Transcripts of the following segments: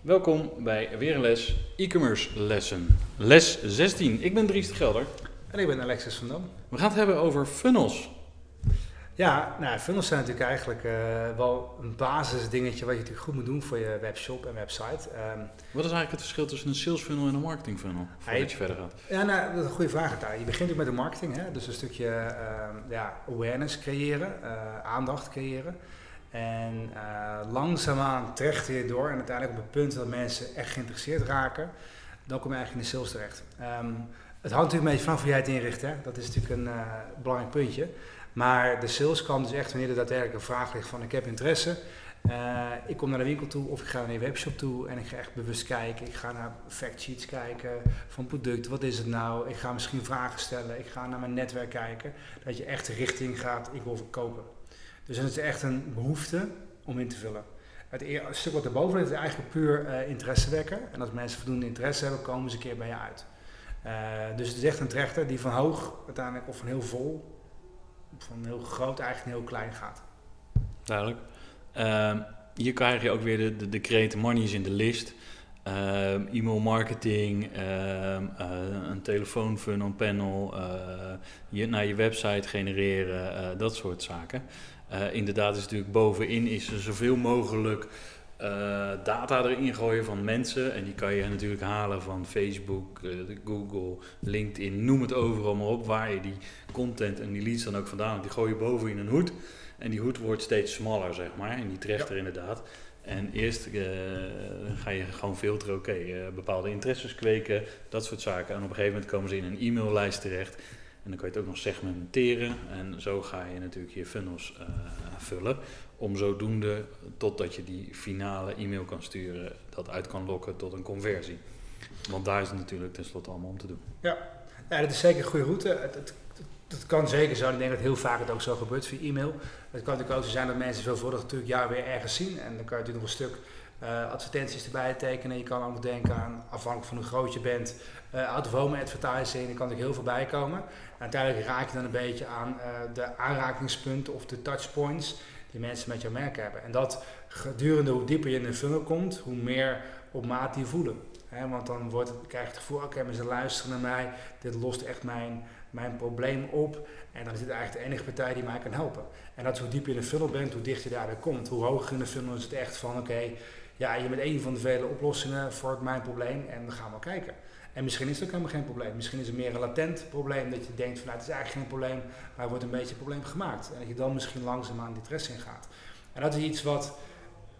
Welkom bij weer een les e-commerce lessen. Les 16. Ik ben Dries de Gelder. En ik ben Alexis van Dam. We gaan het hebben over funnels. Ja, nou, funnels zijn natuurlijk eigenlijk uh, wel een basisdingetje wat je natuurlijk goed moet doen voor je webshop en website. Um, wat is eigenlijk het verschil tussen een sales funnel en een marketing funnel? Voordat je verder gaat. Ja, nou, dat is een goede vraag daar. Je begint natuurlijk met de marketing, hè? dus een stukje uh, ja, awareness creëren, uh, aandacht creëren. En uh, langzaamaan terecht je door en uiteindelijk op het punt dat mensen echt geïnteresseerd raken, dan kom je eigenlijk in de sales terecht. Um, het hangt natuurlijk een beetje vanaf hoe jij het inricht, hè? dat is natuurlijk een uh, belangrijk puntje. Maar de sales kan dus echt wanneer er daadwerkelijk een vraag ligt van ik heb interesse, uh, ik kom naar de winkel toe of ik ga naar je webshop toe en ik ga echt bewust kijken. Ik ga naar factsheets kijken van product, wat is het nou? Ik ga misschien vragen stellen, ik ga naar mijn netwerk kijken. Dat je echt richting gaat, ik wil verkopen. Dus dan is echt een behoefte om in te vullen. Het stuk wat erboven ligt is eigenlijk puur uh, interesse wekken. En als mensen voldoende interesse hebben, komen ze een keer bij je uit. Uh, dus het is echt een trechter die van hoog uiteindelijk, of van heel vol, van heel groot eigenlijk heel klein gaat. Duidelijk. Uh, hier krijg je ook weer de, de, de create money in de list. Uh, e-mail marketing, uh, een telefoonfunnel, panel, je, naar je website genereren, dat soort zaken. Uh, inderdaad is natuurlijk bovenin is er zoveel mogelijk uh, data erin gooien van mensen. En die kan je natuurlijk halen van Facebook, uh, Google, LinkedIn, noem het overal maar op. Waar je die content en die leads dan ook vandaan hebt. Die gooi je boven in een hoed. En die hoed wordt steeds smaller, zeg maar. En die treft er inderdaad. En eerst ga je gewoon filteren, oké, okay, bepaalde interesses kweken, dat soort zaken. En op een gegeven moment komen ze in een e-maillijst terecht. En dan kan je het ook nog segmenteren. En zo ga je natuurlijk je funnels uh, vullen. Om zodoende, totdat je die finale e-mail kan sturen, dat uit kan lokken tot een conversie. Want daar is het natuurlijk tenslotte allemaal om te doen. Ja, dat is zeker een goede route. Het, het kan zeker zo. Ik denk dat heel vaak het ook zo gebeurt via e-mail. Het kan natuurlijk ook zo zijn dat mensen veelvuldig natuurlijk jaar weer ergens zien. En dan kan je natuurlijk nog een stuk uh, advertenties erbij tekenen. Je kan ook denken aan, afhankelijk van hoe groot je bent, uh, out-of-home advertising. Er kan natuurlijk heel veel bij komen. En uiteindelijk raak je dan een beetje aan uh, de aanrakingspunten of de touchpoints die mensen met jouw merk hebben. En dat gedurende hoe dieper je in de funnel komt, hoe meer op maat die voelen. Want dan wordt krijg je het gevoel, oké, okay, ze luisteren naar mij, dit lost echt mijn, mijn probleem op. En dan is dit eigenlijk de enige partij die mij kan helpen. En dat is hoe diep je in de funnel bent, hoe dichter je daarbij komt. Hoe hoger in de funnel is het echt van, oké, ja, je bent een van de vele oplossingen voor mijn probleem en we gaan wel kijken. En misschien is het ook helemaal geen probleem. Misschien is het meer een latent probleem dat je denkt van nou, het is eigenlijk geen probleem, maar er wordt een beetje een probleem gemaakt. En dat je dan misschien langzaam aan die stress in gaat. En dat is iets wat,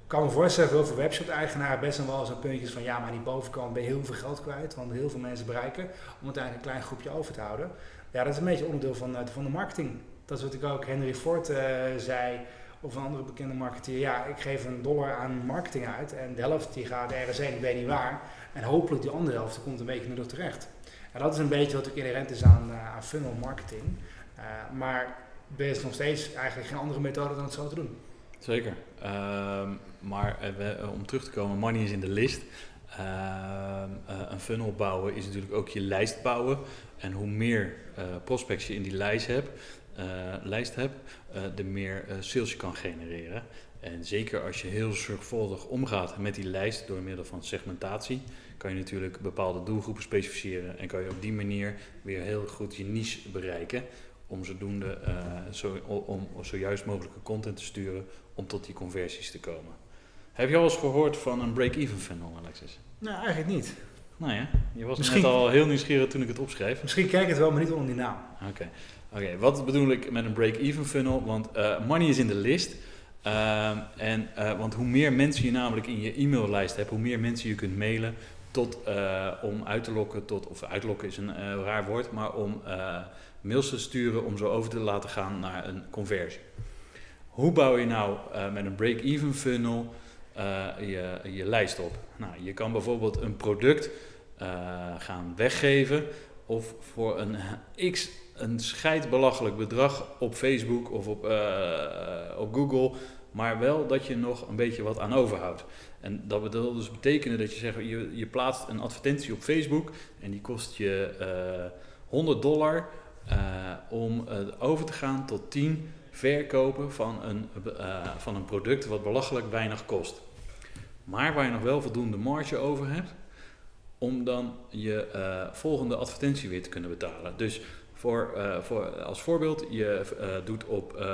kan me voorstellen, veel voor webshop-eigenaren best wel zo'n puntjes van ja, maar die bovenkant ben je heel veel geld kwijt, want heel veel mensen bereiken om uiteindelijk een klein groepje over te houden. Ja, dat is een beetje onderdeel van, van de marketing. Dat is wat ik ook Henry Ford uh, zei of een andere bekende marketeer, ja, ik geef een dollar aan marketing uit en de helft die gaat ergens heen, ik weet niet waar. En hopelijk die andere helft komt een beetje nog terecht. En dat is een beetje wat ook inherent is aan, uh, aan funnel marketing. Uh, maar er is nog steeds eigenlijk geen andere methode dan het zo te doen. Zeker. Uh, maar uh, om terug te komen, money is in de list. Ehm, een funnel bouwen is natuurlijk ook je lijst bouwen. En hoe meer prospects je in die lijst hebt, lijst hebt, uh, de meer uh, sales je kan genereren. En zeker als je heel zorgvuldig omgaat met die lijst door middel van segmentatie, kan je natuurlijk bepaalde doelgroepen specificeren en kan je op die manier weer heel goed je niche bereiken. Om zodoende zo, om zojuist mogelijke content te sturen om tot die conversies te komen. Heb je al eens gehoord van een break-even funnel, Alexis? Nou, eigenlijk niet. Nou ja, je was Misschien, net al heel nieuwsgierig toen ik het opschreef. Misschien kijk ik het wel, maar niet onder die naam. Oké. Okay. Oké, okay, wat bedoel ik met een break-even funnel? Want uh, money is in de list. Uh, en, uh, want hoe meer mensen je namelijk in je e-maillijst hebt, hoe meer mensen je kunt mailen tot, om uit te lokken tot, of uitlokken is een raar woord, maar om mails te sturen om zo over te laten gaan naar een conversie. Hoe bouw je nou met een break-even funnel je, je lijst op? Nou, je kan bijvoorbeeld een product gaan weggeven of voor een x een scheidbelachelijk bedrag op Facebook of op, op Google, maar wel dat je nog een beetje wat aan overhoudt. En dat wil dus betekenen dat je zegt, je, je plaatst een advertentie op Facebook en die kost je 100 dollar om over te gaan tot 10 verkopen van een, van een product wat belachelijk weinig kost. Maar waar je nog wel voldoende marge over hebt om dan je uh, volgende advertentie weer te kunnen betalen. Dus voor, uh, voor, als voorbeeld, je uh, doet op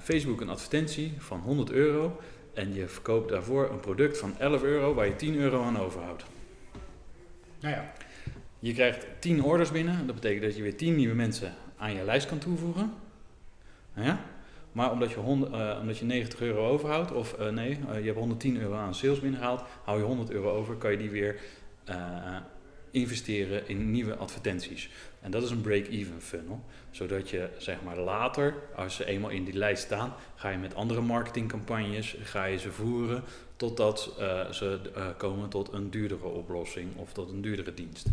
Facebook een advertentie van 100 euro en je verkoopt daarvoor een product van 11 euro waar je 10 euro aan overhoudt. Nou ja. Je krijgt 10 orders binnen, dat betekent dat je weer 10 nieuwe mensen aan je lijst kan toevoegen. Ja? Maar omdat je, 100, uh, omdat je 90 euro overhoudt, of uh, nee, uh, je hebt 110 euro aan sales binnengehaald, hou je 100 euro over, kan je die weer investeren in nieuwe advertenties. En dat is een break-even funnel. Zodat je zeg maar later, als ze eenmaal in die lijst staan, ga je met andere marketingcampagnes, ga je ze voeren totdat ze komen tot een duurdere oplossing of tot een duurdere dienst.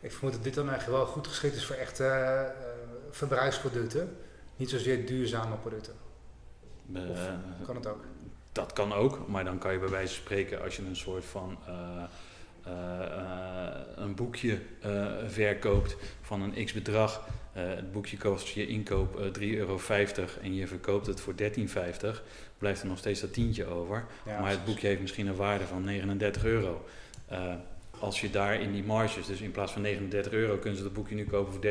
Ik vermoed dat dit dan eigenlijk wel goed geschikt is voor echte verbruiksproducten. Niet zozeer duurzame producten. Of kan het ook? Dat kan ook, maar dan kan je bij wijze van spreken, als je een soort van uh, uh, een boekje verkoopt van een x bedrag. het boekje kost je inkoop 3,50 euro en je verkoopt het voor 13,50. Blijft er nog steeds dat tientje over. maar het boekje heeft misschien een waarde van 39 euro als je daar in die marges, dus in plaats van 39 euro, kunnen ze dat boekje nu kopen voor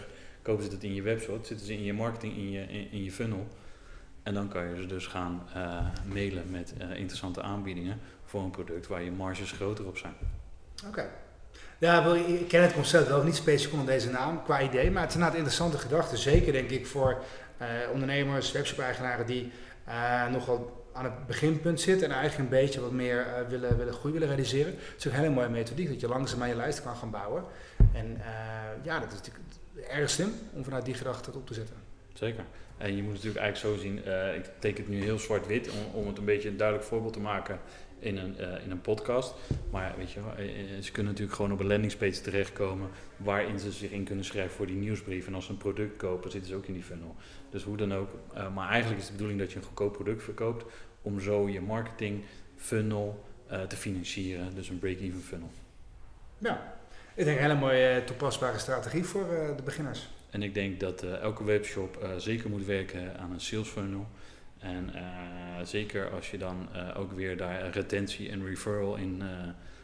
13,95 kopen ze het in je webshop, zitten ze in je marketing, in je, in, je funnel. En dan kan je ze dus gaan uh, mailen met uh, interessante aanbiedingen voor een product waar je marges groter op zijn. Oké. Ja, ik ken het concept wel niet specifiek onder deze naam qua idee, maar het is inderdaad interessante gedachte. Zeker denk ik voor uh, ondernemers, webshop-eigenaren die nogal aan het beginpunt zitten en eigenlijk een beetje wat meer willen, willen groei willen realiseren. Het is ook een hele mooie methodiek dat je langzaam aan je lijst kan gaan bouwen. En ja, dat is natuurlijk erg slim om vanuit die gedachte op te zetten. Zeker. En je moet natuurlijk eigenlijk zo zien, uh, ik teken het nu heel zwart-wit om, om het een beetje een duidelijk voorbeeld te maken in een, uh, in een podcast. Maar weet je, uh, ze kunnen natuurlijk gewoon op een landingspage terechtkomen waarin ze zich in kunnen schrijven voor die nieuwsbrief. En als ze een product kopen, zitten ze ook in die funnel. Dus hoe dan ook. maar eigenlijk is de bedoeling dat je een goedkoop product verkoopt om zo je marketing funnel te financieren. Dus een break-even funnel. Ja, ik denk een hele mooie toepasbare strategie voor uh, de beginners. En ik denk dat uh, elke webshop uh, zeker moet werken aan een sales funnel. En zeker als je dan ook weer daar retentie en referral in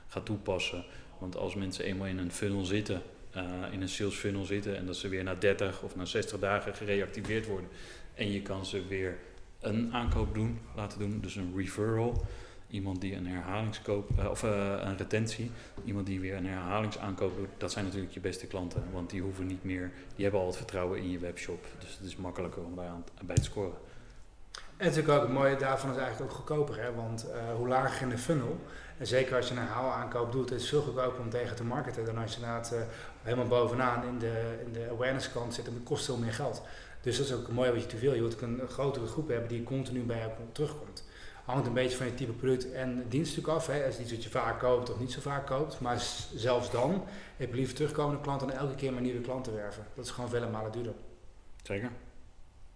gaat toepassen. Want als mensen eenmaal in een funnel zitten, in een sales funnel zitten en dat ze weer na 30 of na 60 dagen gereactiveerd worden. En je kan ze weer een aankoop doen, laten doen, dus een referral iemand die een herhalingskoop, uh, of uh, een retentie, iemand die weer een herhalingsaankoop doet, dat zijn natuurlijk je beste klanten. Want die hoeven niet meer, die hebben al het vertrouwen in je webshop. Dus het is makkelijker om bij, aan, bij te scoren. En natuurlijk ook het mooie daarvan is eigenlijk ook goedkoper. Hè? Want uh, hoe lager in de funnel, en zeker als je een herhaalaankoop doet, is het veel goedkoper om tegen te marketen dan als je helemaal bovenaan in de, in de awareness kant zit het kost veel meer geld. Dus dat is ook mooi wat je te veel. Je wilt een grotere groep hebben die continu bij jou terugkomt hangt een beetje van je type product en dienst natuurlijk af. Hè. Als iets wat je vaak koopt of niet zo vaak koopt. Maar zelfs dan heb je liever terugkomende klanten dan elke keer maar nieuwe klanten werven. Dat is gewoon vele malen duurder. Zeker.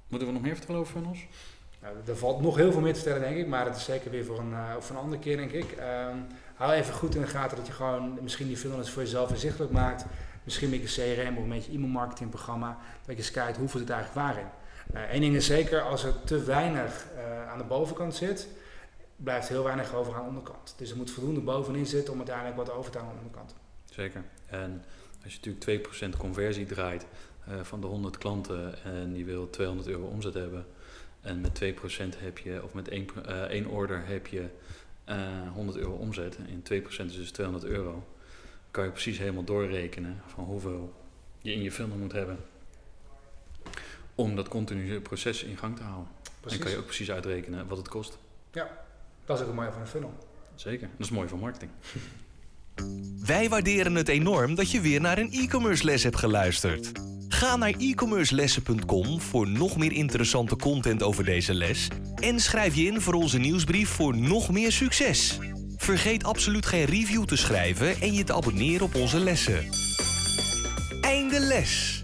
Moeten we nog meer vertellen over funnels? Nou, er valt nog heel veel meer te stellen, denk ik. Maar dat is zeker weer voor een, uh, voor een andere keer, denk ik. Uh, hou even goed in de gaten dat je gewoon misschien die funnels voor jezelf inzichtelijk maakt. Misschien met je CRM of met je e-mail programma. Dat je eens kijkt hoeveel het eigenlijk waarin. Eén uh, ding is zeker, als er te weinig uh, aan de bovenkant zit, blijft heel weinig over aan de onderkant. Dus er moet voldoende bovenin zitten om uiteindelijk wat over te houden aan de onderkant. Zeker. En als je natuurlijk 2% conversie draait uh, van de 100 klanten en die wil 200 euro omzet hebben. En met 2% heb je, of met één, uh, één order heb je 100 euro omzet. En 2% is dus 200 euro. Kan je precies helemaal doorrekenen van hoeveel je in je funnel moet hebben om dat continue proces in gang te houden. Precies. En kan je ook precies uitrekenen wat het kost. Ja, dat is ook het mooie van een funnel. Zeker, dat is mooi van marketing. Wij waarderen het enorm dat je weer naar een e-commerce les hebt geluisterd. Ga naar e-commercelessen.com voor nog meer interessante content over deze les en schrijf je in voor onze nieuwsbrief voor nog meer succes. Vergeet absoluut geen review te schrijven en je te abonneren op onze lessen. Einde les!